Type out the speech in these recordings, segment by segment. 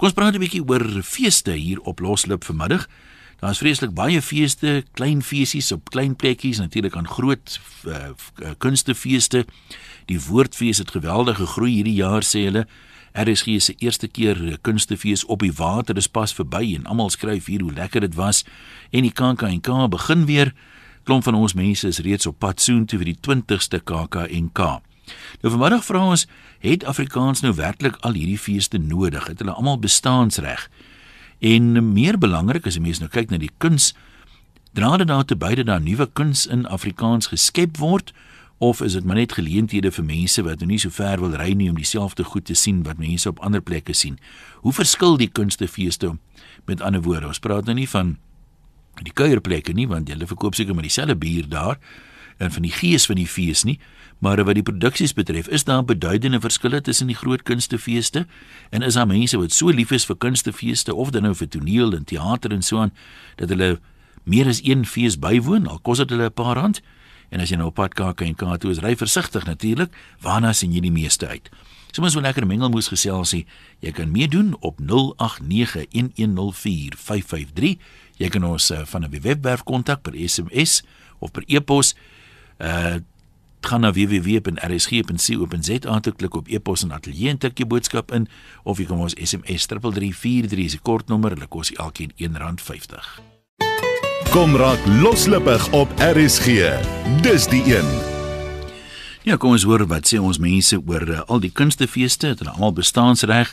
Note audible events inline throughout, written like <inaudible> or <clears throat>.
Kom ons praat 'n bietjie oor feeste hier op Loslip vanmiddag. Daar's vreeslik baie feeste, klein feesies op klein plekkies, natuurlik aan groot uh, kunstefeeste. Die woordfees het geweldig gegroei hierdie jaar sê hulle. RSG se eerste keer kunstefees op die water is pas verby en almal skryf hier hoe lekker dit was en die KAKNK begin weer. Klomp van ons mense is reeds op pad soontoe vir die 20ste KAKNK. Nou vanmiddag vra ons, het Afrikaans nou werklik al hierdie feeste nodig? Het hulle almal bestaansreg? En meer belangrik as jy mens nou kyk na die kuns, dra dit daartoe beide dat nuwe kuns in Afrikaans geskep word of is dit maar net geleenthede vir mense wat nou nie so ver wil ry nie om dieselfde goed te sien wat mense op ander plekke sien? Hoe verskil die kunstefeeste met ander woorde? Ons praat nou nie van die kuierplekke nie want hulle verkoop seker maar dieselfde bier daar en van die gees van die fees nie, maar wat die produksies betref, is daar beduidende verskille tussen die groot kunstefeeste en is daar mense wat so lief is vir kunstefeeste of dan nou vir toneel en teater en so aan dat hulle meer as een fees bywoon, al kos dit hulle 'n paar rand. En as jy nou op pad kyk en Kato is ry versigtig natuurlik, waarna sien jy die meeste uit? So lekker mengelmoes geselsie. Jy kan meedoen op 0891104553. Jy kan ons uh, van 'n webwerf kontak per SMS of per e-pos. Uh gaan na www.rsg.co.za en klik op e-pos en ateljee en tik jou boodskap in of jy kan ons SMS 3343 is die kortnommer, hulle kos elkeen R1.50. Kom raak loslippig op RSG. Dis die een. Ja, kom ons hoor wat sê ons mense oor uh, al die kunstefeeste, het hulle almal bestaansreg?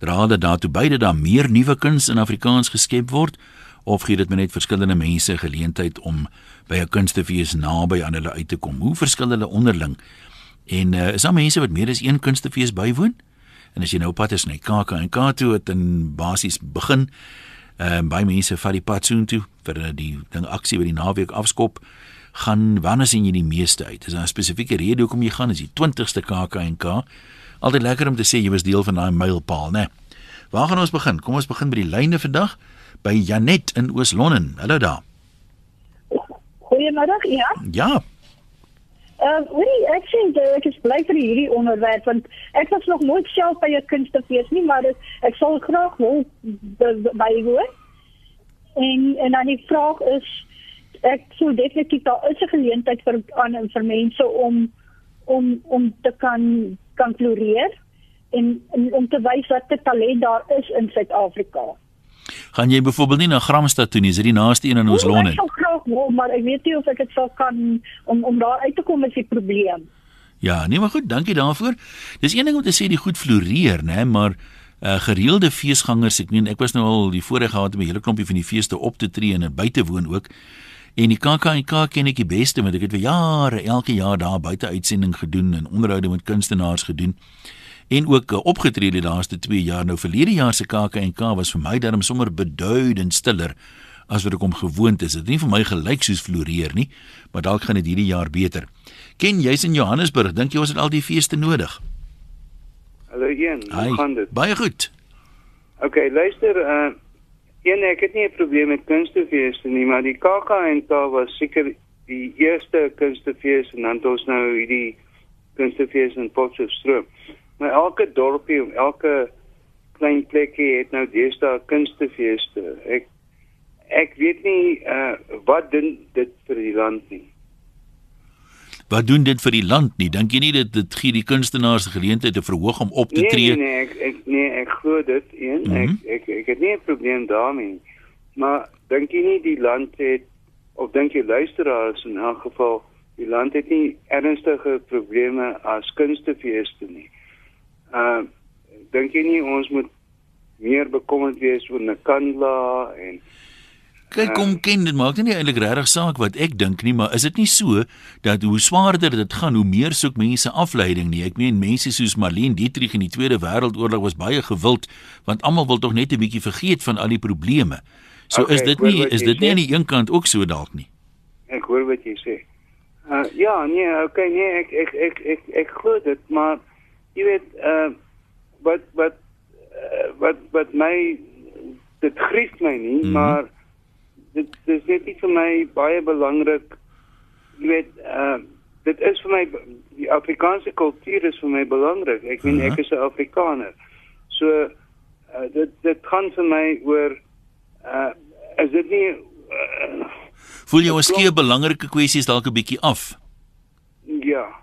Dra dit daartoe by dat daar meer nuwe kuns in Afrikaans geskep word of gee dit net verskillende mense geleentheid om by 'n kunstefees naby aan hulle uit te kom. Hoe verskil hulle onderling? En uh, is daar mense wat meer as een kunstefees bywoon? En as jy nou pad is na KAK en Kato het in basies begin, ehm uh, baie mense vat die pad soontoe vir die ding aksie by die naweek afskop gaan wanneer sien jy die meeste uit? Is daar 'n spesifieke rede hoekom jy gaan? Is die 20ste KAK en K? Altyd lekker om te sê jy was deel van daai mylpaal, né? Waar gaan ons begin? Kom ons begin by die lyne vandag by Janet in Oos-London. Hallo daar. Goeiemiddag, ja. Ja. Ehm, uh, weet ek sê ek is bly vir hierdie onderwerp want ek was nog nooit self by 'n kunstefees nie, maar ek sal graag wil bywoon. En en dan die vraag is ek sou definitief daar is 'n geleentheid vir aan vir mense om om om te kan kan floreer en, en om te wys wat te talent daar is in Suid-Afrika gaan jy byvoorbeeld nie na Gramstad toe nie, is dit die naaste een in ons Londen? Ek sou graag wil, maar ek weet nie of ek dit sal kan om om daar uit te kom met die probleem. Ja, nee maar goed, dankie daarvoor. Dis een ding om te sê die goed floreer, né, maar uh gereelde feesgangers, ek meen ek was nou al die voorreg gehad om 'n hele klompie van die feeste op te tree en buite woon ook. En die KAKNK ken ek die beste want ek het vir jare elke jaar daar buite uitsending gedoen en onderhoude met kunstenaars gedoen en ook uh, opgetree die laaste 2 jaar. Nou verlede jaar se KAK&K was vir my darm sommer beduidend stiller as wat ek om gewoond is. Dit het nie vir my gelyk soos floreer nie, maar dalk gaan dit hierdie jaar beter. Ken jy's in Johannesburg, dink jy ons het al die feeste nodig? Hallo Ian, hoe gaan dit? Baie goed. OK, luister, uh een ek het nie 'n probleem met kunstefeeste nie, maar die KAK&K was seker die eerste kunstefees en dan het ons nou hierdie kunstefees in Potchefstroom. Maar elke dorpie elke klein plekkie het nou deesdae kunstefeeste. Ek ek weet nie uh wat doen dit vir die land nie. Wat doen dit vir die land nie? Dink jy nie dit dit gee die kunstenaars geleentheid te verhoog om op te nee, tree? Nee nee, ek ek nee, ek glo dit een. Mm -hmm. Ek ek ek het nie 'n probleem daarmee. Maar dink jy nie die land het of dink jy luisteraars in elk geval die land het nie ernstige probleme as kunstefeeste nie. Uh dink jy nie ons moet meer bekommerd wees oor Nkandla en Kyk kom ken dit maak nie eintlik regtig saak wat ek dink nie, maar is dit nie so dat hoe swaarder dit gaan, hoe meer soek mense afleiding nie. Ek meen mense soos Marlene Dietrich in die Tweede Wêreldoorlog was baie gewild want almal wil tog net 'n bietjie vergeet van al die probleme. So okay, is dit nie is dit nie aan die een kant ook so dalk nie. Ek hoor wat jy sê. Uh ja, nee, okay, nee, ek ek ek ek ek, ek glo dit, maar jy weet uh wat wat uh, wat wat my dit grief my nie mm -hmm. maar dit dit is net vir my baie belangrik jy weet uh dit is vir my die Afrikaanse kultuur is vir my belangrik ek meen uh -huh. ek is 'n Afrikaner so uh, dit dit gaan vir my oor uh is dit nie uh, Voel jy gee 'n belangrike kwessies dalk 'n bietjie af? ja.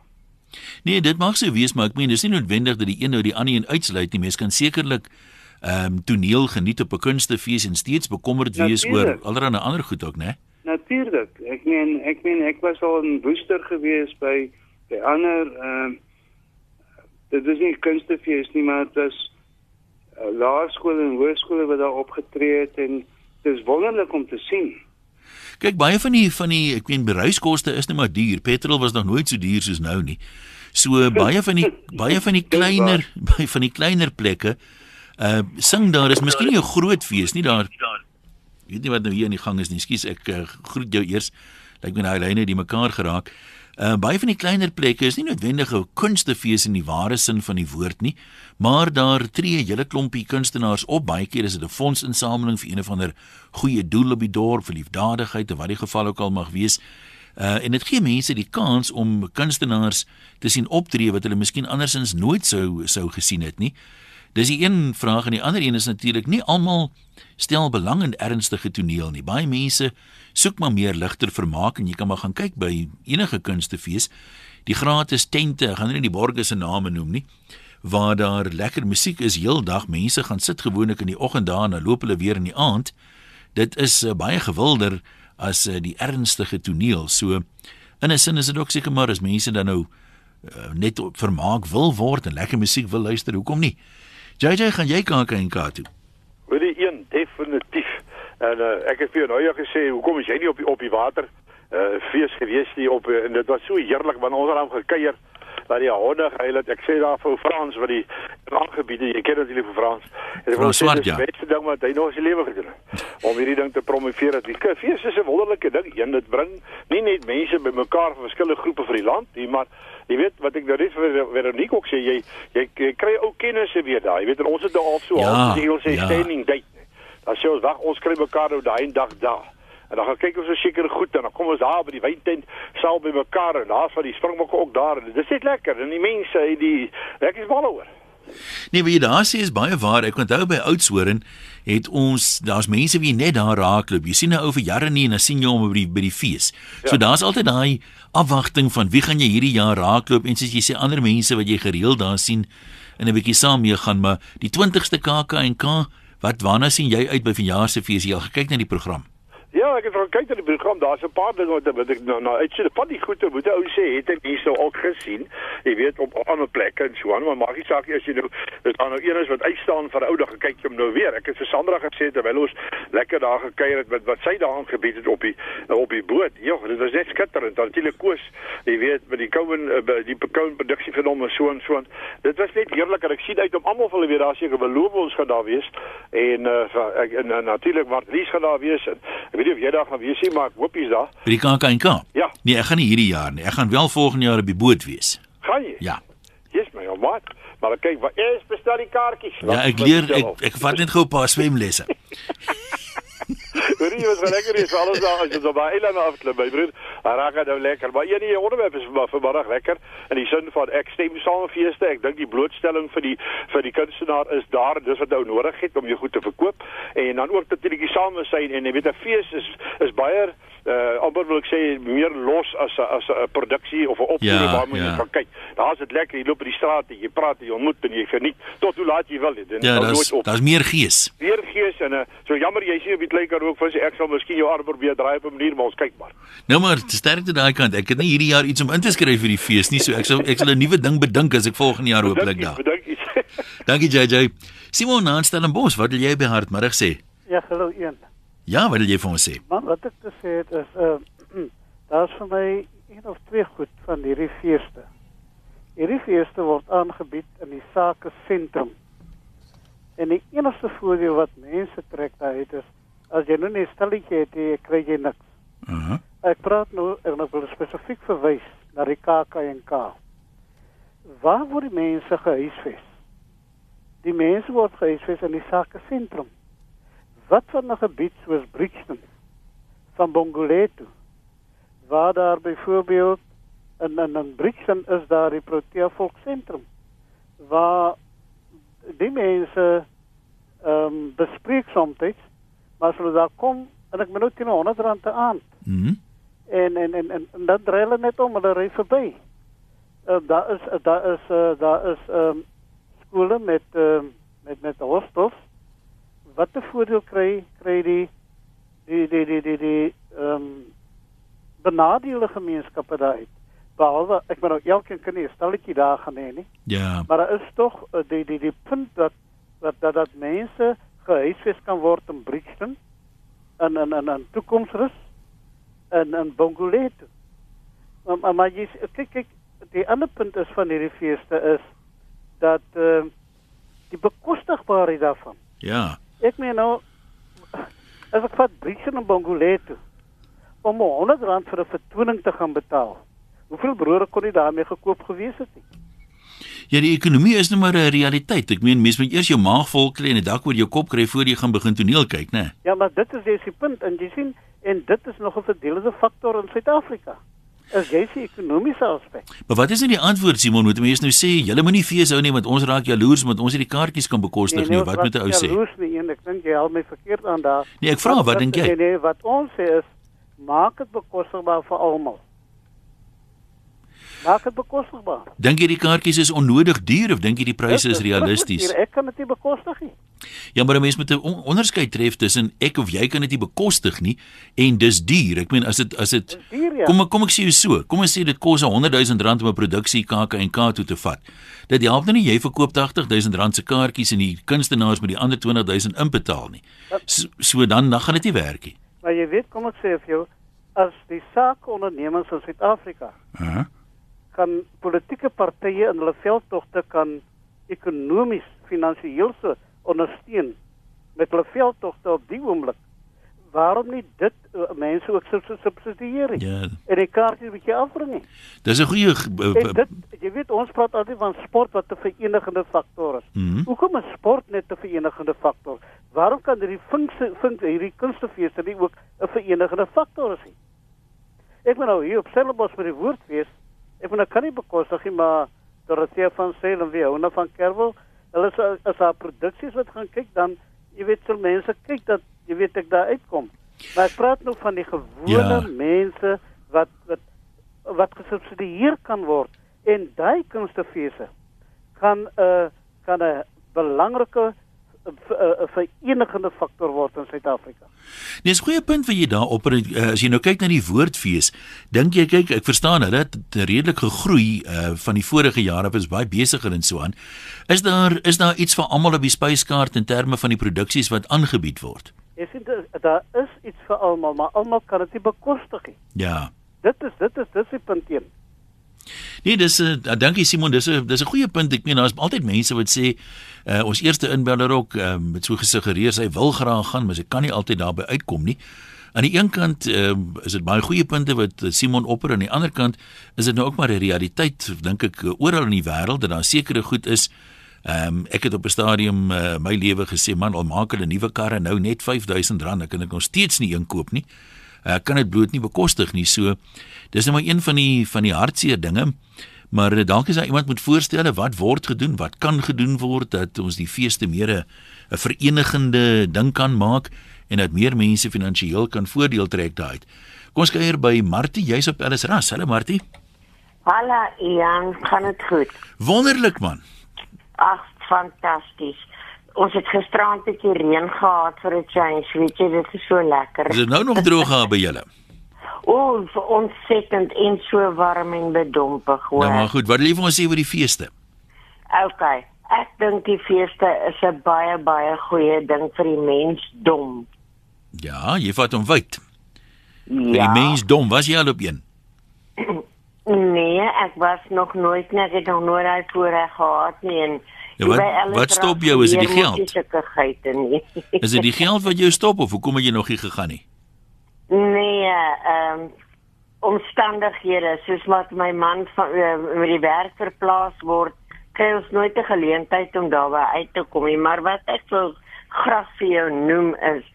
Nee, dit mag so wees, maar ek meen dis nie noodwendig dat die een nou die ander een uitsluit nie. Mens kan sekerlik ehm um, toneel geniet op 'n kunstefees en steeds bekommerd wees oor Natuurlijk. allerlei ander goed ook, né? Natuurlik. Ek meen ek meen ek was al in Woester gewees by by ander ehm dit is nie kunstefees nie, maar dit is uh, laerskole en hoërskole wat daar opgetree het en dit is wonderlik om te sien. Kyk, baie van die van die ek meen beruiskoste is net maar duur. Petrol was nog nooit so duur soos nou nie. So baie van die baie van die <laughs> kleiner baie van die kleiner plekke uh sing daar is miskien nie 'n groot fees nie daar. Ek weet nie wat nou hier in die gang is nie. Skus, ek uh, groet jou eers. Lyk my daai lyne het die mekaar geraak. Uh baie van die kleiner plekke is nie noodwendig 'n kunstefees in die ware sin van die woord nie, maar daar tree 'n hele klompie kunstenaars op. Baie keer is dit 'n fondsinsameling vir een of ander goeie doel op die dorp, vir liefdadigheid of wat die geval ook al mag wees. Uh en dit gee mense die kans om kunstenaars te sien optree wat hulle miskien andersins nooit sou sou gesien het nie. Dis die een vraag en die ander een is natuurlik nie almal stel belang in ernstige toneel nie. Baie mense soek maar meer ligter vermaak en jy kan maar gaan kyk by enige kunstefees. Die gratis tente, ek gaan nie die borgers se name noem nie, waar daar lekker musiek is heeldag. Mense gaan sit gewoonlik in die oggend daar en dan loop hulle weer in die aand. Dit is uh, baie gewilder as uh, die ernstige toneel. So in 'n sin is dit ook seker maar as mense dan nou uh, net op vermaak wil word en lekker musiek wil luister, hoekom nie? JJ, gaan jy KAK en K toe? Wil die een definitief. En uh, ek het vir jou nou ja gesê, hoekom is jy nie op die op die water uh fees gewees nie op uh, en dit was so heerlik want ons het aan gekuier dat die honde gehuil het. Ek sê daar vir Frans wat die aangebiede, jy ken natuurlik vir Frans. En sê, Swart, dis ja. die beste ding wat hy nog in sy lewe gedoen het. Om hierdie ding te promoveer. Die k- fees is 'n wonderlike ding. Een dit bring nie net mense bymekaar van verskillende groepe vir die land nie, maar jy weet wat ek nou net vir Veronique ook sê, jy jy, jy kry ou kennisse weer daar. Jy weet ons het nou al so Ja, half die heel sê ja. standing date. Dan sê ons wag, ons kry mekaar nou daai dag daar. En dan gaan kyk ons so seker goed en dan kom ons daar by die wyntent saam by mekaar en daar's van die springbokke ook daar. En Dis net lekker en die mense, het die lekker is mal oor. Nee, wat jy daar sê is baie waar. Ek onthou by Oudtshoorn het ons daar's mense wie net daar raakloop. Jy sien 'n ou vir jare nie en dan sien jy hom by die by die fees. So daar's altyd daai afwagting van wie gaan jy hierdie jaar raakloop en soos jy sê ander mense wat jy gereeld daar sien en 'n bietjie saam mee gaan, maar die 20ste KK en K, wat waarna sien jy uit by vanjaar se fees? Jy al gekyk na die program? Ja, ek het al kyk na die program. Daar's 'n paar dinge wat wat ek nou nou uitsien. Van die goeie moet ou sê, het ek mense ook gesien. Jy weet op ander plekke en so aan, maar maak nie saak as jy nou dit aan nou een is wat uitstaan vir ou dag kyk jy hom nou weer. Ek het vir Sandra gesê terwyl ons lekker daar gekuier het met wat sy daar aangebied het op die op die boot. Ja, dit was net skitterend. Natuurlik koos, jy weet, met die Cowan uh, die Cowan produksie van hom en so en so. Dit was net heerlik en ek sien uit om almal hulle weer daar seker beloof ons gaan daar wees en uh, ek en, en natuurlik Marlies gaan daar wees en ek weet nie of jy daar gaan wees nie, maar ek hoop jy's daar. By die KK en K? Ja. Nee, ek gaan nie hierdie jaar nie. Ek gaan wel volgende jaar op die boot wees. Gaan jy? Ja. Yes, my ou maat. Maar ek kyk, wat is bestel die kaartjies? Ja, ek leer ek ek vat net gou 'n paar swemlesse. <laughs> Hoor jy wat gaan lekker is vir alles daar as jy op daai eilande afklim, my broer. Dan raak dit nou lekker. Maar een hier onderwerp is vir vanmiddag lekker in die sin van ek stem saam met feeste. Ek dink die blootstelling vir die vir die kunstenaar is daar. Dis wat ou nodig het om jou goed te verkoop en dan ook natuurlik die samesyn en jy weet 'n fees is is baie uh amper wil ek sê meer los as 'n as 'n produksie of 'n opvoering Ja, waarmee ja. jy kan kyk. Daar's dit lekker, jy loop op die straat, jy praat, jy ontmoet en jy geniet tot hoe laat jy wil. Dit Ja, daar's nooit op daar's meer gees. weer gees en uh, so jammer jy sien op die kleiner ook sê ek sal miskien jou arm probeer draai op 'n manier maar ons kyk maar. Nou maar sterkte daai kant. Ek het nie hierdie jaar iets om in te skryf vir die fees nie, so ek sal ek sal 'n nuwe ding bedink as ek volgende jaar hooplik daar. Bedank iets. <laughs> Dankie JJ. Simon Naanstel en Bos, wat wil jy by hartmiddag sê? Ja, hallo een. Ja, wat wil jy vir ons sê? Maar wat ek te sê het is <clears throat> uh daar's vir my een of twee goed van hierdie feeste. Hierdie feeste word aangebied in die sake sentrum. En die enigste voordeel wat mense trek daaruit is as jy nou 'n stelletjie het, jy kry jy niks. Uh -huh. Ek praat nou en ek wil spesifiek verwys na die KAK&K. Waar word die mense gehuisves? Die mense word gehuisves in die sake sentrum. Wat van 'n gebied soos Brixton van Bongoleto waar daar byvoorbeeld in in, in Brixton is daar die Protea Volksentrum waar die mense uh um, bespreek soms, maar as hulle daar kom en ek moet teen 100 rand te aand Mhm. en en en en, en dan draai hulle net om, hulle ry verby. Uh, daar is uh, daar is uh, daar is um, skole met uh, met met hostels. Wat 'n voordeel kry kry die die die die die die ehm um, benadeelde gemeenskappe daaruit. Behalwe ek nou elkeen kan nie 'n stalletjie daar gaan hê nie. Ja. Maar daar is tog uh, die die die punt dat dat dat, dat mense gehuisves kan word in Brixton en en en en toekomsrus en en Bongoleto. Maar, maar maar jy kyk kyk die ander punt is van hierdie feeste is dat uh, die bekostigbaarheid daarvan. Ja. Ek meen nou <laughs> as ek vat Brixton en Bongoleto om 100 rand vir 'n vertoning te gaan betaal. Hoeveel brode kon jy daarmee gekoop gewees het nie? Ja, die ekonomie is nou maar 'n realiteit. Ek meen mense moet eers jou maag vol kry en 'n dak oor jou kop kry voor jy gaan begin toneel kyk, né? Ja, maar dit is dis die punt en jy sien en dit is nog 'n verdelende faktor in Suid-Afrika. As jy sien ekonomiese aspek. Maar wat is nou die antwoord Simon? Moet mense nou sê julle moenie fees hou nie want ons raak jaloers want ons het die kaartjies kan bekostig nie. ons Wat raak moet 'n ou sê? jaloers Nie, en ek dink jy help my verkeerd aan daar. Nee, ek vra, wat Wat- dink jy? Nee, nee, wat ons sê is maak dit bekostigbaar vir almal. Maak dit bekostigbaar. Dink jy die kaartjies is onnodig duur of dink jy die pryse Dit is realisties? Ek kan dit nie bekostig nie. Ja, maar 'n mens moet 'n on onderskeid tref tussen ek of jy kan dit nie bekostig nie en dis duur. Ek meen as dit as dit duur, ja. Kom kom ek sê jou so. Kom ons sê dit kos 100 000 rand om 'n produksie KAK&K toe te vat. Dit help nou nie jy verkoop 80 000 rand se kaartjies en die kunstenaars met die ander 20 000 inbetaal nie. So, so dan dan gaan dit nie werk nie. Maar jy weet, kom ek sê vir jou, as die saakondernemings in Suid-Afrika Uh -huh. Kan politieke partye in hulle veldtogte kan ekonomies, finansiëel so ondersteun met hulle veldtogte op die oomblik. Waarom nie dit uh, mense ook sub- subsidieer nie? Ja. En die kaartjies bietjie afbring nie. Dis 'n goeie dit jy weet ons praat altyd van sport wat 'n verenigende faktor is. Mhm. Hoekom is sport net 'n verenigende faktor? Waarom kan hierdie funksie funk hierdie kunstefeeste nie ook 'n verenigende faktor is nie? Ek ben nou hier op Stellenbosch vir die woordfees. Ek ben ek kan nie bekostig nie, maar Dorothea van Sail en Wiona van Kerwel, hulle is as haar produksies wat gaan kyk dan jy weet sal mense kyk dat jy weet ek daar uitkom. Maar ek praat nou van die gewone Ja. mense wat wat wat gesubsidieer kan word en daai kunstefeeste kan 'n uh, kan 'n belangrike verenigende faktor word in Suid-Afrika. Nee, is 'n goeie punt wat jy daar op uh, as jy nou kyk na die woordfees, dink jy kyk ek verstaan hulle het redelik gegroei uh, van die vorige jare, was baie besigger en so aan. Is daar is daar iets vir almal op die spyskaart in terme van die produksies wat aangebied word? Jy sien dit- daar is iets vir almal, maar almal kan dit nie bekostig nie. Ja. Dit is dit is dis die punt een. Nee, dis 'n uh, dankie Simon, dis 'n dis 'n goeie punt. Ek meen daar's altyd mense wat sê uh, ons eerste inbeller ook um, het so gesuggereer sy wil graag gaan, maar sy kan nie altyd daarby uitkom nie. Aan die een kant um, is dit baie goeie punte wat uh, Simon opper aan die ander kant is dit nou ook maar 'n realiteit dink ek uh, oral in die wêreld dat daar sekere goed is. Ehm um, ek het op 'n stadium uh, my lewe gesê man, al maak hulle nuwe karre nou net R5000, dan kan ek nog steeds nie een koop nie. Ek kan dit bloot nie bekostig nie. So dis nou maar een van die van die hartseer dinge. Maar eh, dalk is daar iemand moet voorstelle wat word gedoen, wat kan gedoen word dat ons die feeste meer 'n 'n verenigende ding kan maak en dat meer mense finansiëel kan voordeel trek daaruit. Kom ons kuier by Martie, jy's op Ellis Ras. Hallo Martie. Hallo Ian, gaan dit goed? Wonderlik man. Ag, fantasties. Ons het gisterand 'n bietjie reën gehad vir 'n change, weet jy, dit is so lekker. Is dit nou nog droog daar by julle? <laughs> O, vir ontsettend en so warm en bedompig hoor. Nou maar goed, wat wil jy vir ons sê oor die feeste? Okay. Ek dink die feeste is 'n baie baie goeie ding vir die mensdom. Ja, jy vat hom wyd. Vir Ja. die mens dom, was jy al op een? <clears throat> Nee, ek was nog nooit net ek nog nooit daai voorreg gehad nie en Ja, wat- wat stop jou? Is dit die geld? Is dit die geld wat jou stop of hoekom het jy nog nie gegaan nie? Nee, ehm um, omstandighede soos wat my man van uh, met die werk verplaas word, kry ons nooit 'n geleentheid om daarby uit te kom nie, maar wat ek wil graag vir jou noem is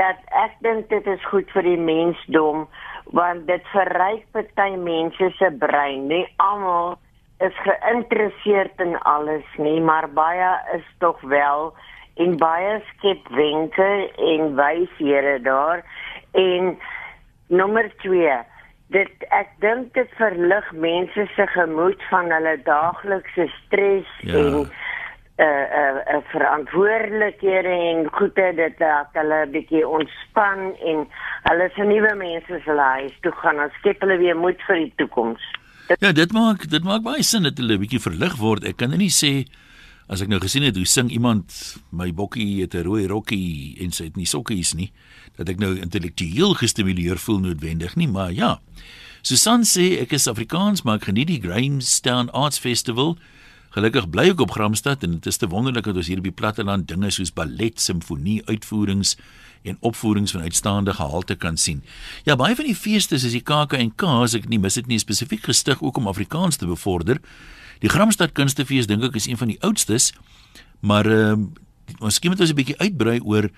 dat ek dink dit is goed vir die mensdom want dit verryk party mense se brein. Nie almal is geïnteresseerd in alles nie, maar baie is tog wel en baie skep wenke en wys here daar en nommer 2 dit ek dink dit verlig mense se gemoed van hulle daaglikse stres Ja. en uh uh, uh verantwoordelikhede en goede dit dat hulle 'n bietjie ontspan en hulle se nuwe mense se huis toe gaan en skep hulle weer moed vir die toekoms. Ja, dit maak dit maak baie sin dat hulle 'n bietjie verlig word. Ek kan nou nie sê as ek nou gesien het hoe sing iemand my bokkie het 'n rooi rokkie en sy het nie sokkies nie, dat ek nou intellektueel gestimuleer voel noodwendig nie, maar ja. Susan sê ek is Afrikaans, maar ek geniet die Grahamstown Arts Festival. Gelukkig bly ek op Gramstad en dit is te wonderlik dat ons hier op die platteland dinge soos ballet, simfonie, uitvoerings en opvoerings van uitstaande gehalte kan sien. Ja, baie van die feeste soos die KAK en K, as ek nie mis dit nie, spesifiek gestig ook om Afrikaans te bevorder. Die Gramstad Kunstefees dink ek is een van die oudstes, maar ehm uh, miskien moet ons 'n bietjie uitbrei oor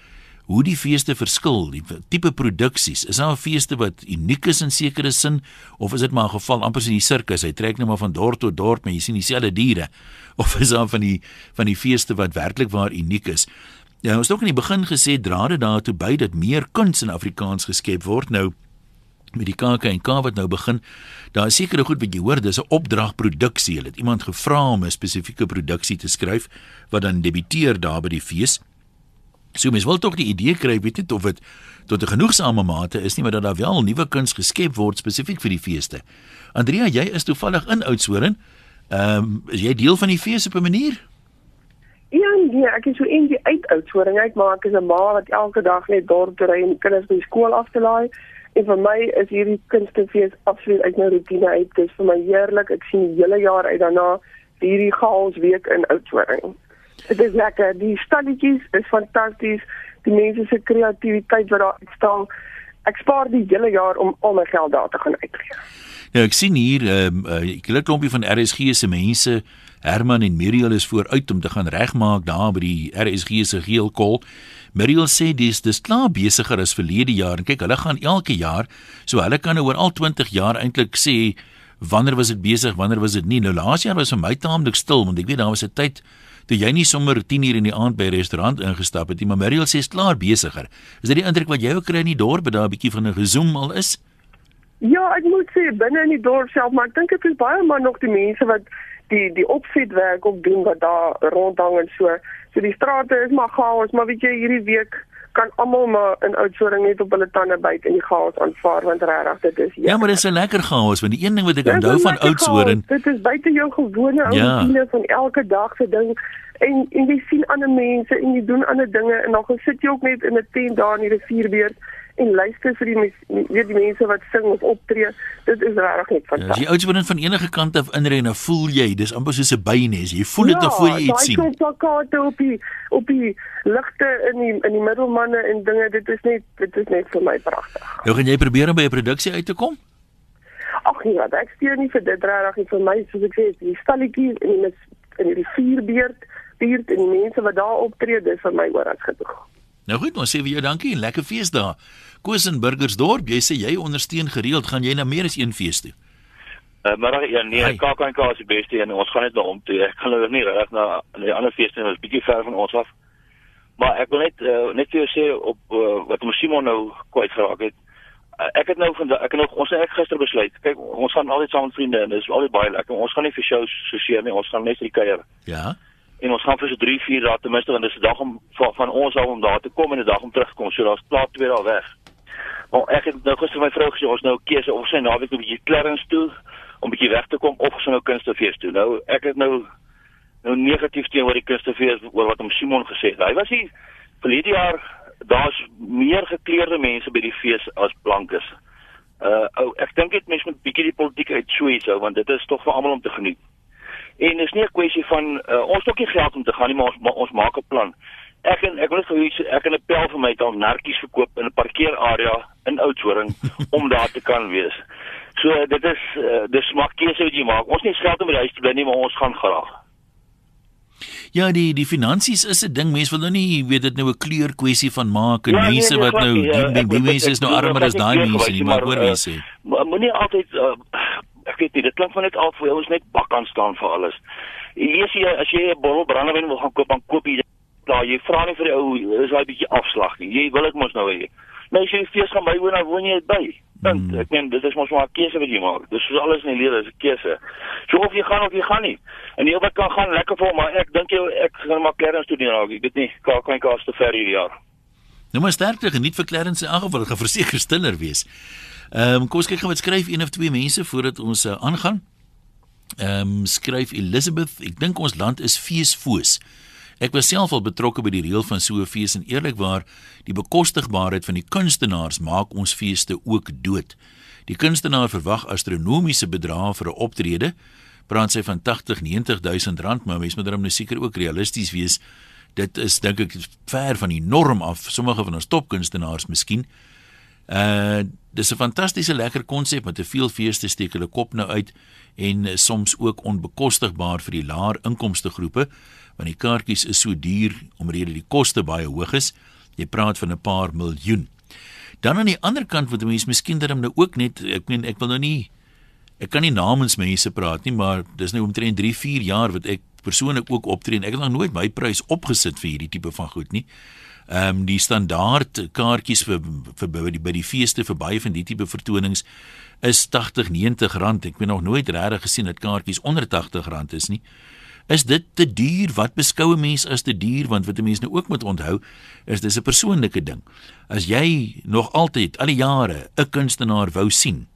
hoe die feeste verskil, die tipe produksies. Is daar 'n feeste wat uniek is in sekere sin of is dit maar 'n geval amper soos die sirkus, hy trek net maar van dorp tot dorp, maar jy sien dieselfde diere <laughs> of is daar van die van die feeste wat werklik waar uniek is? Ja, ons het ook in die begin gesê dra dit daartoe by dat meer kuns in Afrikaans geskep word. Nou met die KAK en K wat nou begin, daar is sekere goed wat jy hoor, dis 'n opdragproduksie. Hulle het iemand gevra om 'n spesifieke produksie te skryf wat dan debiteer daar by die fees. So mens wil tog die idee kry, weet net of dit tot 'n genoegsame mate is nie, maar dat daar wel nuwe kuns geskep word spesifiek vir die feeste. Andrea, jy is toevallig in Oudtshoorn. Ehm, um, is jy deel van die fees op 'n manier? Ja, nee, ek is so in die uitoudsoring uit, maar ek is 'n ma wat elke dag net dorp toe ry en kinders by skool af te laai. En vir my is hierdie kunstefees absoluut uit my rotine uit. Dit is vir my heerlik. Ek sien die hele jaar uit daarna vir hierdie chaos week in Oudtshoorn. Dit is lekker. Die stalletjies is fantasties. Die mense se kreatiwiteit wat daar uitstaan. Ek spaar die hele jaar om al my geld daar te gaan uitgee. Nou ek sien hier 'n um, uh, klompie van RSG se mense, Herman en Muriel is vooruit om te gaan regmaak daar by die RSG se geelkol. Muriel sê dis dis klaar besigger as verlede jaar en kyk hulle gaan elke jaar, so hulle kan nou oor al 20 jaar eintlik sê wanneer was dit besig, wanneer was dit nie. Nou laas jaar was vir my taamlik stil want ek weet daar was 'n tyd toe jy nie sommer 10 uur in die aand by 'n restaurant ingestap het nie, maar Muriel sê is klaar besigger. Is dit die indruk wat jy ook kry in die dorp dat daar 'n bietjie van 'n gezoom al is? Ja, ek moet sê binne in die dorp self, maar ek dink dit is baie maar nog die mense wat die die opsetwerk ook doen wat daar rondhang en so. So die strate is maar chaos, maar weet jy hierdie week kan almal maar in Oudtshoorn net op hulle tande byt en die chaos aanvaar want regtig dit is Ja, maar dis 'n lekker chaos want die een ding wat ek Dit is onthou van Oudtshoorn. Dit is buite jou gewone ou Ja. rutine van elke dag se ding en en jy sien ander mense en jy doen ander dinge en dan sit jy ook net in 'n tent daar in die rivierbeurt en luister vir die weet die mense wat sing of optree. Dit is regtig net Ja, as fantasties. jy Oudtshoorn van enige kant af inry, dan voel jy, dis amper soos 'n bynes. Jy voel dit ja, voor jy iets daai sien. klomp plakate op die op die ligte in die in die middelmanne en dinge, dit is net dit is net vir my pragtig. Nou gaan jy probeer om by 'n produksie uit te kom? Ag nee, wat ek steun nie vir dit regtig nie vir my soos ek sê, die stalletjies en die in die rivierbeurt, buurt en die mense wat daar optree, dis vir my oor as genoeg. Nou goed, ons sê vir jou dankie en lekker feesdae. Koos in Burgersdorp, jy sê jy ondersteun gereeld, gaan jy na meer as een fees toe? Uh, maar ja, nee, Hey. KAK&K is die beste en ons gaan net na hom toe. Ek kan nou nie reg na die ander feeste nie, dit is bietjie ver van ons af. Maar ek wil net uh, net vir jou sê op uh, wat ons Simon nou kwyt geraak het. Uh, ek het nou vandag ek het nou ons het ek gister besluit. Kyk, ons gaan altyd saam met vriende en dis altyd baie lekker. Ons gaan nie vir shows so seer nie, ons gaan net vir die kuier. Ja. En ons gaan vir so 3, 4 dae ten minste want dis 'n dag om van, van ons af om daar te kom en 'n dag om terug te kom. So daar's plaas twee dae weg. Maar ek het nou gister my vrou gesê ons nou keuse of sy naweek 'n bietjie Clarence toe om bietjie weg te kom of sy nou kunstefees toe. Nou ek het nou nou negatief teenoor die kunstefees oor wat hom Simon gesê het. Hy was hier verlede jaar daar's meer gekleurde mense by die fees as blankes. Uh ou ek dink dit mense moet bietjie die politiek uit swees hou want dit is tog vir almal om te geniet. En dis nie 'n kwessie van uh, ons het ook nie geld om te gaan nie, maar ons ma, ons maak 'n plan. Ek en ek wil net vir sê ek het 'n pel vir my het al narkies verkoop in 'n parkeerarea in Oudtshoorn <laughs> om daar te kan wees. So dit is uh, dis maar keuse wat jy maak. Ons nie geld om by die huis te bly nie, maar ons gaan graag. Ja, die die finansies is 'n ding. Mense wil nou nie weet dit nou 'n kleur kwessie van maak en Ja, nee, mense nee, wat nou die, Ja, die, die mense is nou armer as daai mense nie, maar hoor eh, mense. Moenie altyd uh, weet nie, dit klink van net al vir ons net bak aan staan vir alles. Jy weet jy as jy 'n bottel brandewyn wil gaan koop, dan koop jy klaar. Jy vra nie vir die ou is daai bietjie afslag nie. Jy wil ek mos nou hê. Nou as jy fees gaan bywoon, dan woon jy by. Punt. Hmm. Ek meen dit is mos maar 'n keuse wat jy maak. Dis soos alles in die lewe, dis 'n keuse. So of jy gaan of jy gaan nie. En ou wat kan gaan lekker vir hom, maar ek dink jy ek gaan maar Clarence toe doen raak. Ek weet nie, kan kan kaas te ver hierdie jaar. Nou maar sterkte geniet vir Clarence se aangeval, gaan verseker stiller wees. Ehm um, kom ons kyk gou wat skryf een of twee mense voordat ons uh, aangaan. Ehm um, skryf Elizabeth, ek dink ons land is feesfoos. Ek was self al betrokke by die reël van so 'n fees en eerlikwaar, die bekostigbaarheid van die kunstenaars maak ons feeste ook dood. Die kunstenaar verwag astronomiese bedrae vir 'n optrede. Praat sy van 80, 90000 rand, maar mens moet dan nou seker ook realisties wees. Dit is dink ek ver van die norm af. Sommige van ons topkunstenaars miskien. Uh dis 'n fantastiese lekker konsep met te veel feeste steek hulle kop nou uit en uh, soms ook onbekostigbaar vir die laer inkomste groepe want die kaartjies is so duur omdat die koste baie hoog is. Jy praat van 'n paar miljoen. Dan aan die ander kant wat mense miskien daarom nou ook net ek meen ek wil nou nie ek kan nie namens mense praat nie, maar dis nou omtrent 3, 4 jaar wat ek persoonlik ook optree en ek het nog nooit my prys opgesit vir hierdie tipe van goed nie. Ehm um, die standaard kaartjies vir vir by die by die feeste vir baie van die tipe vertonings is 80, 90 rand. Ek het nog nooit regtig gesien dat kaartjies onder 80 rand is nie. Is dit te duur? Wat beskou 'n mens as te duur? Want wat 'n mens nou ook moet onthou, is dis 'n persoonlike ding. As jy nog altyd al die jare 'n kunstenaar wou sien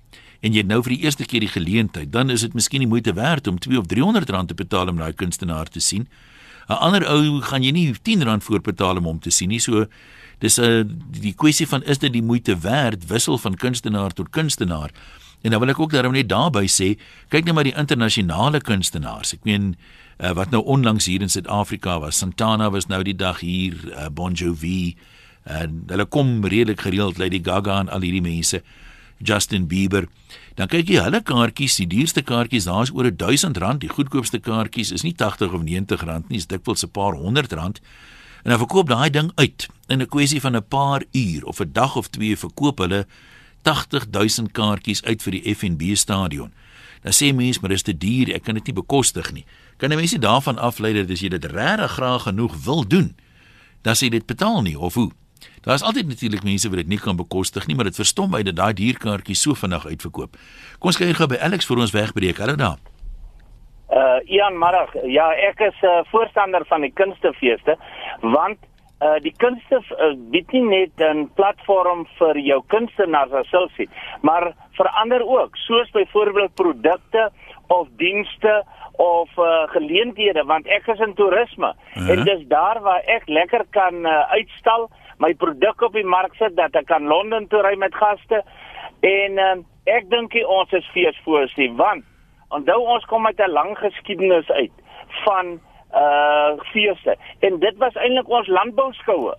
en jy nou vir die eerste keer die geleentheid, dan is dit miskien die moeite werd om 2 of 300 rand te betaal om daai kunstenaar te sien. 'n Ander ou gaan jy nie 10 rand voorbetaal om hom te sien nie. So dis 'n uh, die kwessie van is dit die moeite werd wissel van kunstenaar tot kunstenaar. En dan wil ek ook daarom net daarby sê, kyk net maar die internasionale kunstenaars. Ek meen uh, wat nou onlangs hier in Suid-Afrika was. Santana was nou die dag hier, uh, Bon Jovi en hulle kom redelik gereeld Lady Gaga en al hierdie mense. Justin Bieber. Dan kyk jy hulle kaartjies, die duurste kaartjies, daar's oor 1000 rand. Die goedkoopste kaartjies is nie 80 of 90 rand nie, is dikwels 'n paar honderd rand. En dan verkoop daai ding uit in 'n kwessie van 'n paar uur of 'n dag of twee verkoop hulle 80000 kaartjies uit vir die FNB stadion. Dan sê mense, maar dis te duur, ek kan dit nie bekostig nie. Kan 'n mens nie daarvan aflei dat as jy dit regtig graag genoeg wil doen, dan sê dit betaal nie of hoe? Daar's altyd natuurlik mense wat dit nie kan bekostig nie, maar dit verstom my dat daai dierkaartjies so vinnig uitverkoop. Kom ons kyk gou by Alex vir ons wegbreek. Hallo daar. Uh Ian Marag, ja, ek is 'n uh, voorstander van die kunstefeeste want uh die kunste uh, bied nie net 'n platform vir jou kunstenaars selfs nie, maar vir ander ook, soos byvoorbeeld produkte of dienste of uh, geleenthede want ek is in toerisme uh -huh. en dis daar waar ek lekker kan uh, uitstal my produk op die mark sit dat ek kan Londen toe ry met gaste. En uh, ek dink ons is feesvoorsie want onthou ons kom uit 'n lang geskiedenis uit van uh feeste. En dit was eintlik ons landbouskoue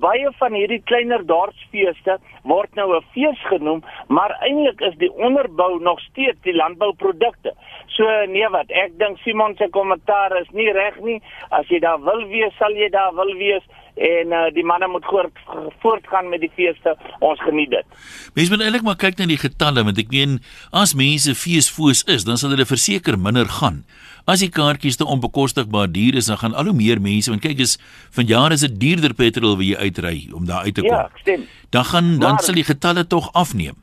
baie van hierdie kleiner dorpsfeeste word nou 'n fees genoem, maar eintlik is die onderbou nog steeds die landbouprodukte. So nee wat, ek dink Simon se kommentaar is nie reg nie. As jy daar wil wees, sal jy daar wil wees en uh, die manne moet voort, voortgaan met die feeste. Ons geniet dit. Mense moet eintlik maar kyk na die getalle want ek meen as mense feesfoos is, dan sal hulle verseker minder gaan. As die kaartjies te onbekostigbaar duur is, dan gaan al hoe meer mense want kyk is vanjaar is dit duurder petrol wie jy uitry om daar uit te kom. Ja, stem. Dan gaan dan maar, sal die getalle tog afneem.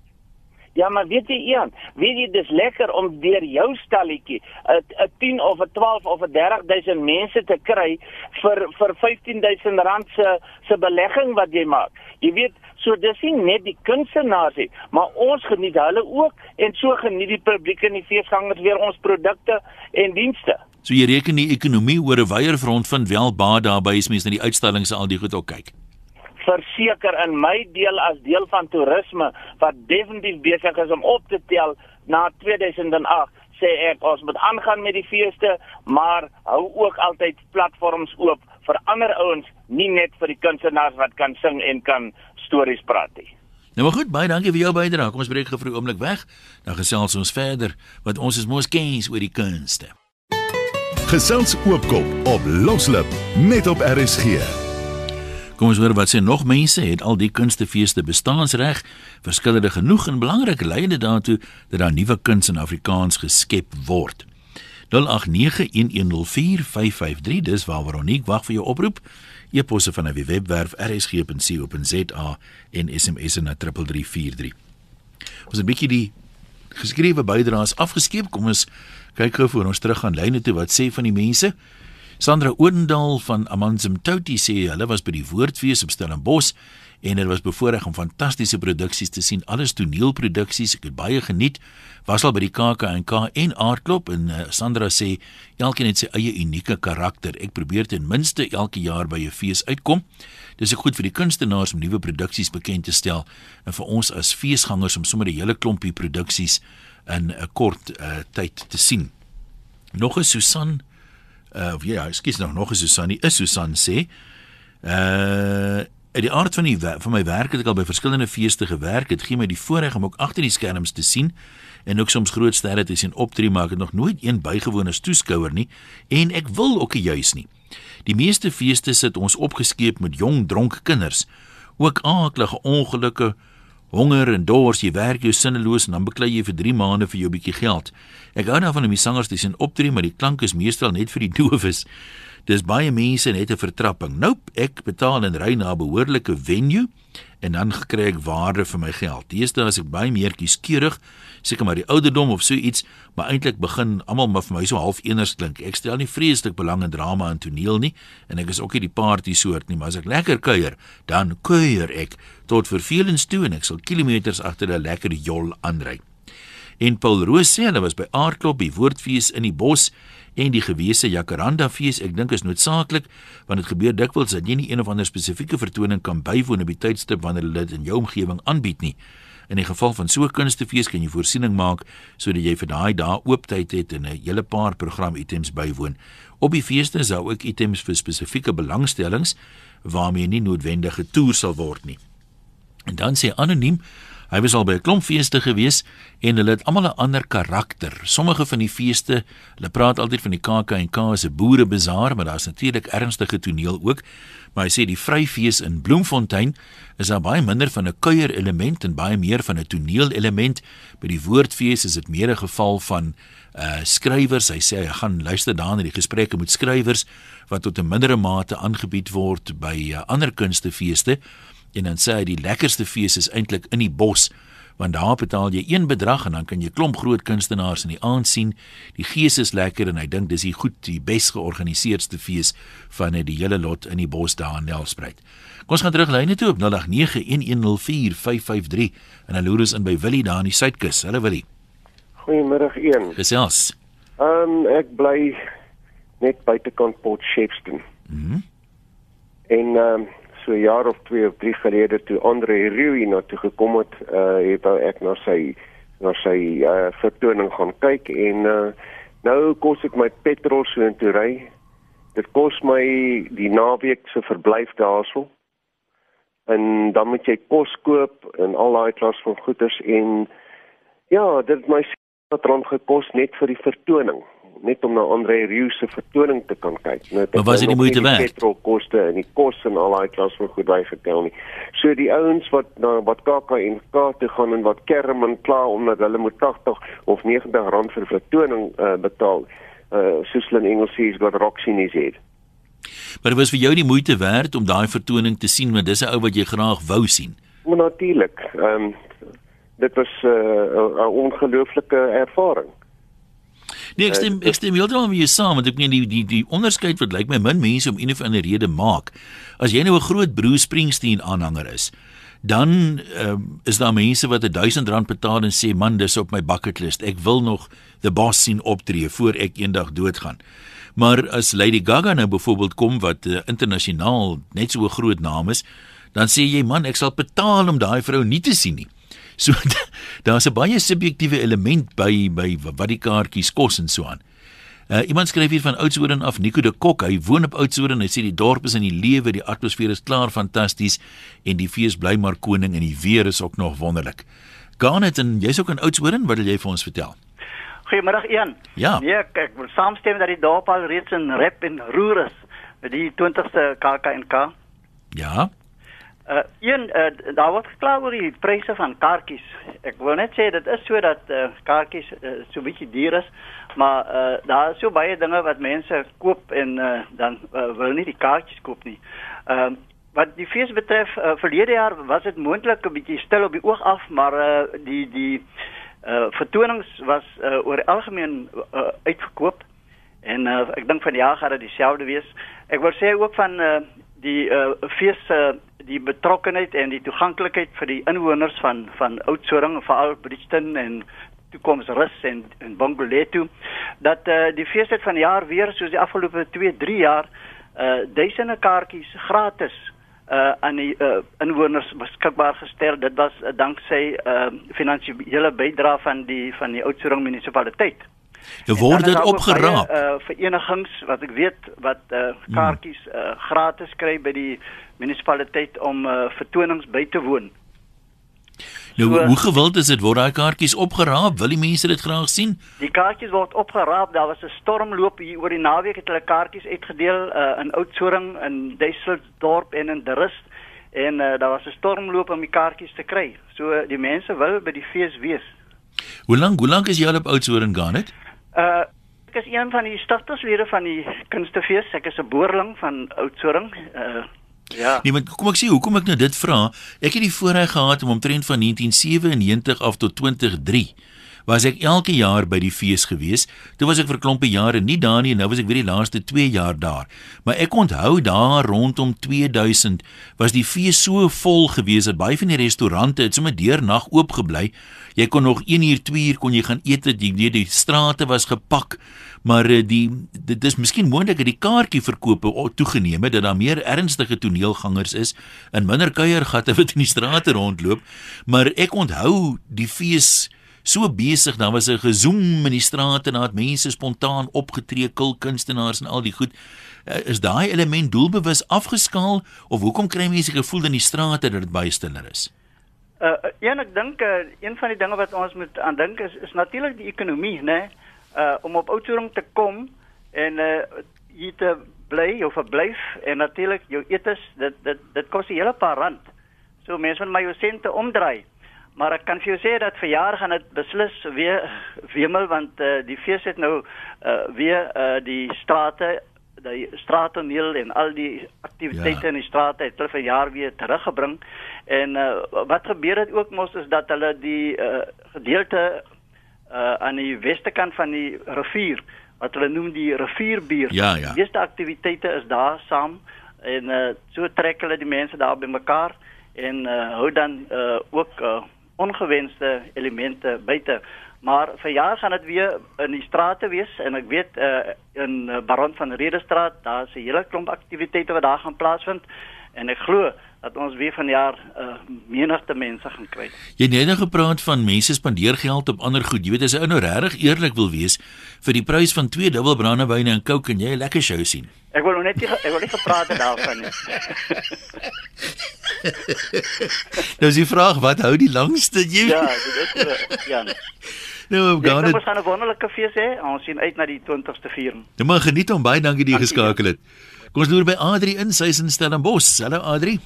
Ja, maar weet jy een, weet jy dis lekker om deur jou stalletjie 'n 10 of 'n 12 of 'n 30000 mense te kry vir vir 15000 rand se se belegging wat jy maak. Jy weet, so dis nie net die kunstenaars nie, maar ons geniet hulle ook en so geniet die publiek en die feesgangers weer ons produkte en dienste. So jy reken die ekonomie oor 'n wyeer front vind wel baie daarby as mense na die uitstallings al die goed ook kyk verseker in my deel as deel van toerisme wat definitief besig is om op te tel na 2008 sê ek ons moet aangaan met die feeste maar hou ook altyd platforms oop vir ander ouens nie net vir die kunstenaars wat kan sing en kan stories praat nie Nou maar goed, baie dankie vir jou bydrae. Kom ons breek vir 'n oomblik weg. Dan gesels ons verder want ons is mos kens oor die kunste. Gesels oopkop op Loslip net op RSG. Kom ons hoor wat sê nog mense het al die kunstefeeste bestaansreg verskillende genoeg en belangrik leide daartoe dat daar nuwe kuns in Afrikaans geskep word. 0891104553 dis waar Veronique wag vir jou oproep. E-posse van 'n webwerf rsg.co.za en SMS na 3343. Ons het 'n bietjie die geskrewe bydraes afgeskeep. Kom ons kyk gou voor ons terug gaan lyne toe wat sê van die mense. Sandra Oendal van Amanzim Touty sê hulle was by die Woordfees op Stellenbosch en dit was bevoorreg om fantastiese produksies te sien, alles toneelproduksies. Ek het baie geniet. Was al by die KAK&K en Aardklop en uh, Sandra sê elkeen het sy eie unieke karakter. Ek probeer ten minste elke jaar by 'n fees uitkom. Dis ek goed vir die kunstenaars om nuwe produksies bekend te stel en vir ons as feesgangers om sommer 'n hele klompie produksies in 'n kort uh, tyd te sien. Nog 'n Susan uh ja, ekskuus nog nog 'n Susan, is Susan sê uh uit die aard van die van my werk het ek al by verskillende feeste gewerk. Dit gee my die voorreg om ook agter die skerms te sien en ook soms groot sterre te sien optree, maar ek het nog nooit een bygewoon as toeskouer nie en ek wil ook juis nie. Die meeste feeste sit ons opgeskeep met jong dronk kinders. Ook aaklige ongelukke, honger en dors, jy werk jou sinneloos en dan beklei jy vir 3 maande vir jou bietjie geld. Ek hou daarvan om die sangers te sien optree, maar die klank is meestal net vir die <laughs> doofes. Dis baie mense net 'n vertrapping. Nope, ek betaal en ry na 'n behoorlike venue en dan kry ek waarde vir my geld. Deesdae is ek baie meer kieskeurig, seker maar die ouderdom of so iets, maar eintlik begin almal maar vir my so half eners klink. Ek stel nie vreeslik belang in drama en toneel nie en ek is ook nie die party soort nie, maar as ek lekker kuier, dan kuier ek tot vervelings toe en ek sal kilometers agter 'n lekker jol aanry. En Paul Roos sê hulle was by Aardklop by Woordfees in die bos en die gewese Jacaranda fees ek dink is noodsaaklik want dit gebeur dikwels dat jy nie een of ander spesifieke vertoning kan bywoon op die tydstip wanneer hulle dit in jou omgewing aanbied nie. In die geval van so 'n kunstefees kan jy voorsiening maak sodat jy vir daai dae oop tyd het en 'n hele paar programitems bywoon. Op die feeste sou ook items vir spesifieke belangstellings waarmee nie noodwendige toer sal word nie. En dan sê anoniem Hy was al by 'n klomp feeste gewees en hulle het almal 'n ander karakter. Sommige van die feeste, hulle praat altyd van die KAK&K as 'n boerebazaar, maar daar's natuurlik ernstige toneel ook. Maar hy sê die Vryfees in Bloemfontein is daar baie minder van 'n kuier element en baie meer van 'n toneel element. By die Woordfees is dit meer 'n geval van uh skrywers. Hy sê hy gaan luister daarna na die gesprekke met skrywers wat tot 'n mindere mate aangebied word by uh, ander kunstefeeste. En dan sê hy die lekkerste fees is eintlik in die bos want daar betaal jy een bedrag en dan kan jy klomp groot kunstenaars in die aand sien. Die gees is lekker en hy dink dis die goed die bes georganiseerde fees van die hele lot in die bos daar in Nelspruit. Kom ons gaan terug lyne toe op 0891104553 en dan loer ons in by Willie daar in die Suidkus. Hallo Willie. Goeiemiddag een. Gesels. Ehm um, ek bly net buitekant Port Shepstone. Mhm. Mm en ehm um, so 'n jaar of 2 of 3 gelede toe Andre Rui na toe gekom het, uh het ek na sy na sy uh vertoning gaan kyk en uh nou kos ek my petrol so in toe ry. Dit kos my die naweek se verblyf daarso. En dan moet jy kos koop en al daai klas van goederes en ja, dit het my wat rond gekos net vir die vertoning net om na Andre Rieu se vertoning te kan kyk. Nou, maar was dit die moeite werd? Petrolkoste en die kos en al daai klas van goed bygetel nie. So die ouens wat na wat KAK en K toe gaan en wat kerm en kla omdat hulle moet 80 of 90 rand vir vertoning uh, betaal. Uh soos hulle in Engels sê, got Roxy nie sê. Maar was vir jou die moeite werd om daai vertoning te sien want dis 'n ou wat jy graag wou sien. Maar natuurlik. Ehm um, dit was uh, 'n uh, ongelooflike ervaring. Nee, ek stem ek stem heeltemal met jou saam want ek meen die die die onderskeid wat lyk my min mense om een of ander rede maak. As jy nou 'n groot Bruce Springsteen aanhanger is, dan um, is daar mense wat 1000 rand betaal en sê man, dis op my bucket list. Ek wil nog The Boss sien optree voor ek eendag doodgaan. Maar as Lady Gaga nou byvoorbeeld kom wat uh, internasionaal net so 'n groot naam is, dan sê jy man, ek sal betaal om daai vrou nie te sien nie. So <laughs> daar's 'n baie subjektiewe element by by wat die kaartjies kos en so aan. Uh, iemand skryf hier van Oudtshoorn af Nico de Kok. Hy woon op Oudtshoorn. Hy sê die dorp is in die lewe, die atmosfeer is klaar fantasties en die fees bly maar koning en die weer is ook nog wonderlik. Garnet en jy's ook in Oudtshoorn, wat wil jy vir ons vertel? Goeiemiddag Ian. Ja. Nee, ek, ek wil saamstem dat die dorp al reeds in rap en roer is met die 20ste KAK&K. Ja. Uh een uh, daar word gekla oor die pryse van kaartjies. Ek wil net sê dit is so dat uh, kaartjies uh, so bietjie duur is, maar uh, daar is so baie dinge wat mense koop en uh, dan uh, wil nie die kaartjies koop nie. Ehm uh, wat die fees betref, uh, verlede jaar was dit moontlik 'n bietjie stil op die oog af, maar uh, die die uh vertonings was uh, oor algemeen uh, uitverkoop en uh, ek dink van die jaar gaan dit dieselfde wees. Ek wil sê ook van uh, die uh, fees uh, die betrokkenheid en die toeganklikheid vir die inwoners van van Oudtshoorn veral Bridgton en toekomsrus en en Bongoleto dat uh, die feestyd van die jaar weer soos die afgelope 2 3 jaar uh duisende kaartjies gratis uh aan die uh, inwoners beskikbaar gestel. Dit was uh, danksy uh finansiële bydrae van die van die Oudtshoorn munisipaliteit Nou word dit opgeraap. Uh verenigings wat ek weet wat uh kaartjies uh gratis kry by die munisipaliteit om uh vertonings by te woon. Nou so, hoe gewild is dit word daai kaartjies opgeraap? Wil die mense dit graag sien? Die kaartjies word opgeraap. Daar was 'n stormloop hier oor die naweek het hulle kaartjies uitgedeel uh, in Oudtshoorn, in Duisseldorp en in Derust en uh, daar was 'n stormloop om die kaartjies te kry. So die mense wil by die fees wees. Hoe lank hoe lank is jy al op Oudtshoorn gaan dit? Uh ek is een van die stigterslede van die kunstefees. Ek is 'n boerling van Oudtshoorn. Uh Ja. Nee, maar kom ek sê hoekom ek nou dit vra? Ek het die voorreg gehad om omtrent van 1997 af tot 2003 was ek elke jaar by die fees gewees. Toe was ek vir 'n klompie jare nie daar nie en nou was ek weer die laaste 2 jaar daar. Maar ek onthou daar rondom 2000 was die fees so vol gewees dat baie van die restaurante het sommer deurnag oop gebly. Jy kon nog 1 uur, 2 uur kon jy gaan eet, die die, die strate was gepak maar eh, die dit is miskien moontlik dat die kaartjie verkope toegeneem het dat daar meer ernstige toneelgangers is en minder kuiergatte <laughs> wat in die strate rondloop maar ek onthou die fees so besig dan was 'n gezoem in die strate en daar het mense spontaan opgetree kulkunstenaars en al die goed eh, is daai element doelbewus afgeskaal of hoekom kry mense gevoel in die strate dat dit baie stiller is Uh, een ek dink uh, een van die dinge wat ons moet aan dink is is natuurlik die ekonomie, né? uh om op Oudtshoorn te kom en uh hier te bly of verblyf en natuurlik jou etes dit dit dit kos 'n hele paar rand. So mense moet my jou sente omdraai. Maar ek kan vir jou sê dat vir jaar gaan dit beslis weer wemel want uh die fees het nou uh weer uh die strate die straattoneel en al die aktiwiteite ja. in die strate het hulle vir jaar weer teruggebring. En uh wat gebeur het ook mos is dat hulle die uh gedeelte uh, aan die weste kant van die rivier wat hulle noem die rivierbuurt. Ja, ja. Die eerste aktiwiteite is daar saam en uh, so trek hulle die mense daar bymekaar en uh, hou dan uh, ook uh, ongewenste elemente buite. Maar vir jaar gaan dit weer in die strate wees en ek weet uh, in Baron van Redestraat daar is 'n hele klomp aktiwiteite wat daar gaan plaasvind en ek glo dat ons weer vanjaar uh, menigte mense gaan kry. Jy het net nou gepraat van mense spandeer geld op ander goed. Jy weet as jy nou regtig eerlik wil wees vir die prys van twee dubbel brandewyne en Coke en jy 'n lekker show sien. Ek wil net ek wil net gepraat daarvan nie. <laughs> nou is die vraag wat hou die langste jy? Ja, dit is ja. Nou, gaan dit. Ons gaan 'n wonderlike fees hê. Ons sien uit na die 20ste viering. Jy mag geniet om baie dankie dat jy geskakel het. Kom ons loer by Adri in, sy is in Stellenbosch. Hallo Adri.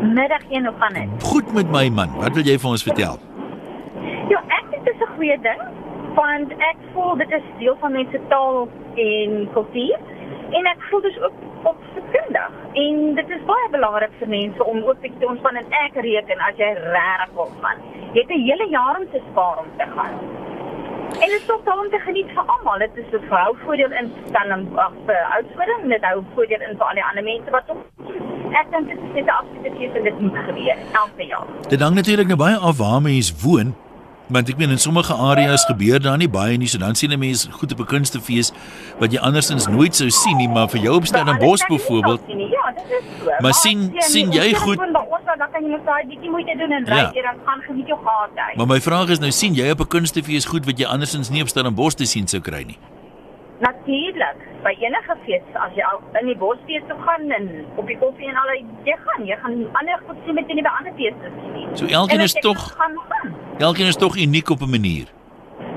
Middag een of ander. Goed met my man. Wat wil jy vir ons vertel? Ja, ek dink dit is 'n goeie ding want ek voel dit is deel van mense taal en kultuur en ek voel dus ook op sekundig en dit is baie belangrik vir mense om ook te ontspan en ek reken as jy regtig wil gaan. Jy het 'n hele jaar om te spaar om te gaan. En dit is ook daarom te geniet vir almal. Dit is 'n vrou voordeel in en af vir ouderdom, dit hou voordeel in vir al die ander mense wat ook ek dink dit is 'n absolute keuse en dit moet gebeur elke jaar. Dit hang natuurlik nou baie af waar mens woon. Want ek meen in sommige areas gebeur daar nie baie nie, so dan sien 'n mens goed op 'n kunstefees wat jy andersins nooit sou sien nie, maar vir jou op Stellenbosch byvoorbeeld. Ja, dit is so. Maar sien sien jy goed? Dan kan jy net daai bietjie moeite doen en ry Ja. jy dan gaan geniet jou uit. Maar my vraag is nou sien jy op 'n kunstefees goed wat jy andersins nie op Stellenbosch te sien sou kry nie. Natuurlik, by enige fees as jy al in die bosfees toe gaan en op die koffie en al jy gaan, jy gaan ander goed sien met jy nie by ander feeste sien nie. So elkeen En is tog- gaan, gaan. Elkeen is tog uniek op 'n manier.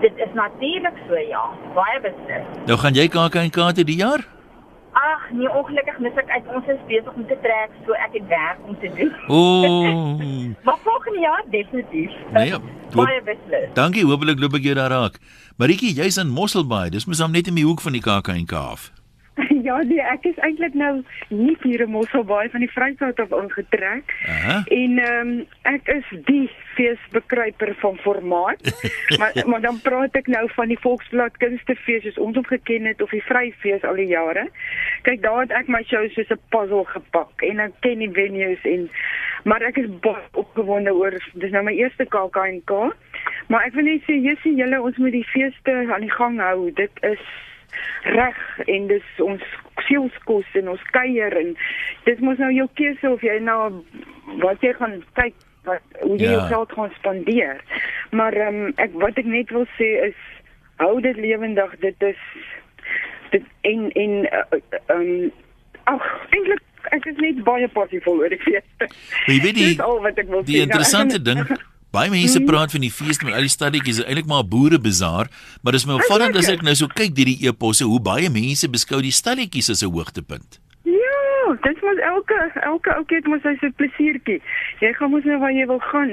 Dit is natuurlik so ja, baie beslis. Nou gaan jy KAK en KT die jaar? ag nee, ongelukkig mis ek uit. Ons is besig om te trek, so ek het werk om te doen. Ooh. <laughs> maar volgende jaar definitief. Nee, ja. Baie beslis. Dankie, hopelik loop ek jou daar raak. Maritjie, jy's in Mosselbaai. Dis mos net in die hoek van die KAK&K af. <laughs> Ja, nee, ek is eintlik nou nie hier in Mosselbaai van die Vrystaat af aangetrek. Aha. En ehm um, ek is die feesbekruiper van formaat. <laughs> maar maar dan praat ek nou van die Volksblad Kunstefees soos ons hom geken het of die Vryfees al die jare. Kyk, daar het ek my show soos 'n puzzle gepak en ek ken die venues en maar ek is baie opgewonde oor dis nou my eerste KAK&K. Maar ek wil net sê, jissie, julle ons moet die feeste aan die gang hou. Dit is reg en dis ons sielskos en ons kuier en dis mos nou jou keuse of jy nou wat jy gaan kyk wat hoe jy Ja. jou geld gaan spandeer. Maar ehm um, ek wat ek net wil sê is hou dit lewendig. Dit is dit en en uh, um, ag eintlik ek is net baie passievol oor die feeste. Maar jy weet <laughs> die die. Nou, ek interessante gaan- ding <laughs> Baie mense Mhm. praat van die fees met al die stadetjies, is eintlik maar 'n boerebazaar, maar dis my opvallend as ek nou so kyk deur die eposse hoe baie mense beskou die stalletjies as 'n hoogtepunt. Ja, dit mos elke elke ou keer mos sy plesiertjie. Jy gaan mos nou waar jy wil gaan.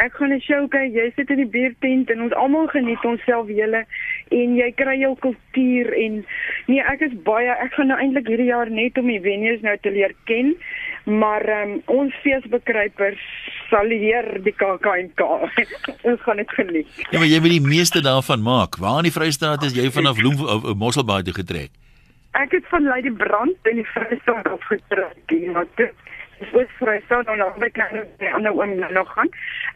Ek gaan 'n show kyk, jy sit in die biertent en ons almal geniet onsself julle en jy kry jou kultuur en nee, ek is baie ek gaan nou eintlik hierdie jaar net om die venues nou te leer ken. Maar um, ons feesbekruipers sal leer die KAK&K. <laughs> ons gaan dit geniet. Ja, maar jy wil die meeste daarvan maak. Waar in die Vrystaat is jy vanaf Bloem Mosselbaai toe getrek? Ek het van Lady Brand in die Vrystaat afgetrek hier na toe. Dis oos Vrystaat en dan ek nou die ander oom nou nog gaan.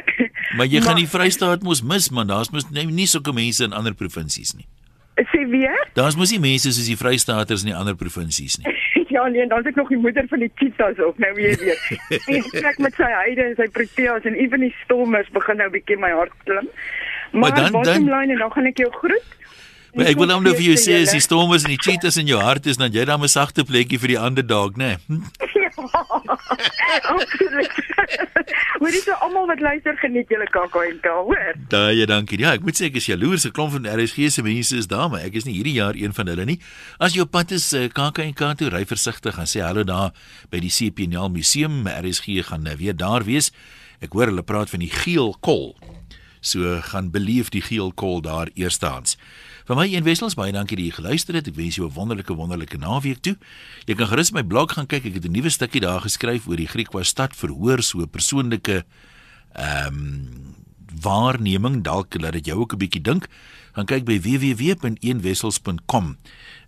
<laughs> Maar jy gaan die Vrystaat mos mis, man. Daar's mos nie, nie sulke mense in ander provinsies nie. Sê weer? Daar's mos nie mense soos die Vrystaaters in die ander provinsies nie. <laughs> ja nee, dan is ek nog die moeder van die cheetahs ook nou weer weet. <laughs> Ek trek met sy heide en sy proteas en ewen die stormers begin nou bietjie my hart klim. Maar, Maar dan- dan dan- dan line en dan gaan ek jou groet. Maar ek wil nou net vir jou sê as die julle. stormers en die cheetahs in jou hart is, dan jy dan 'n sagte plekkie vir die ander dog, né? Hm? <laughs> Absoluut. <laughs> Hoorie so almal wat luister geniet julle KAK&K, hoor. Daai, dankie. Ja, ek moet sê ek is jaloers. 'n Klomp van RSG se mense is daar, maar ek is nie hierdie jaar een van hulle nie. As jy op pad is uh, KAK&K toe, ry versigtig en sê hallo daar by die CPNL Museum. RSG gaan uh, weer daar wees. Ek hoor hulle praat van die geel kol. So gaan beleef die geel kol daar eerstehands. Vir my een wessels baie dankie dat jy geluister het. Ek wens jou 'n wonderlike wonderlike naweek toe. Jy kan gerus my blog gaan kyk. Ek het 'n nuwe stukkie daar geskryf oor die Griekwa stad verhoor so 'n persoonlike ehm um, waarneming dalk laat dit jou ook 'n bietjie dink. Gaan kyk by www.eenwessels.com.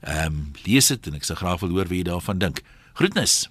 Ehm um, lees dit en ek sal graag wil hoor wat jy daarvan dink. Groetnis.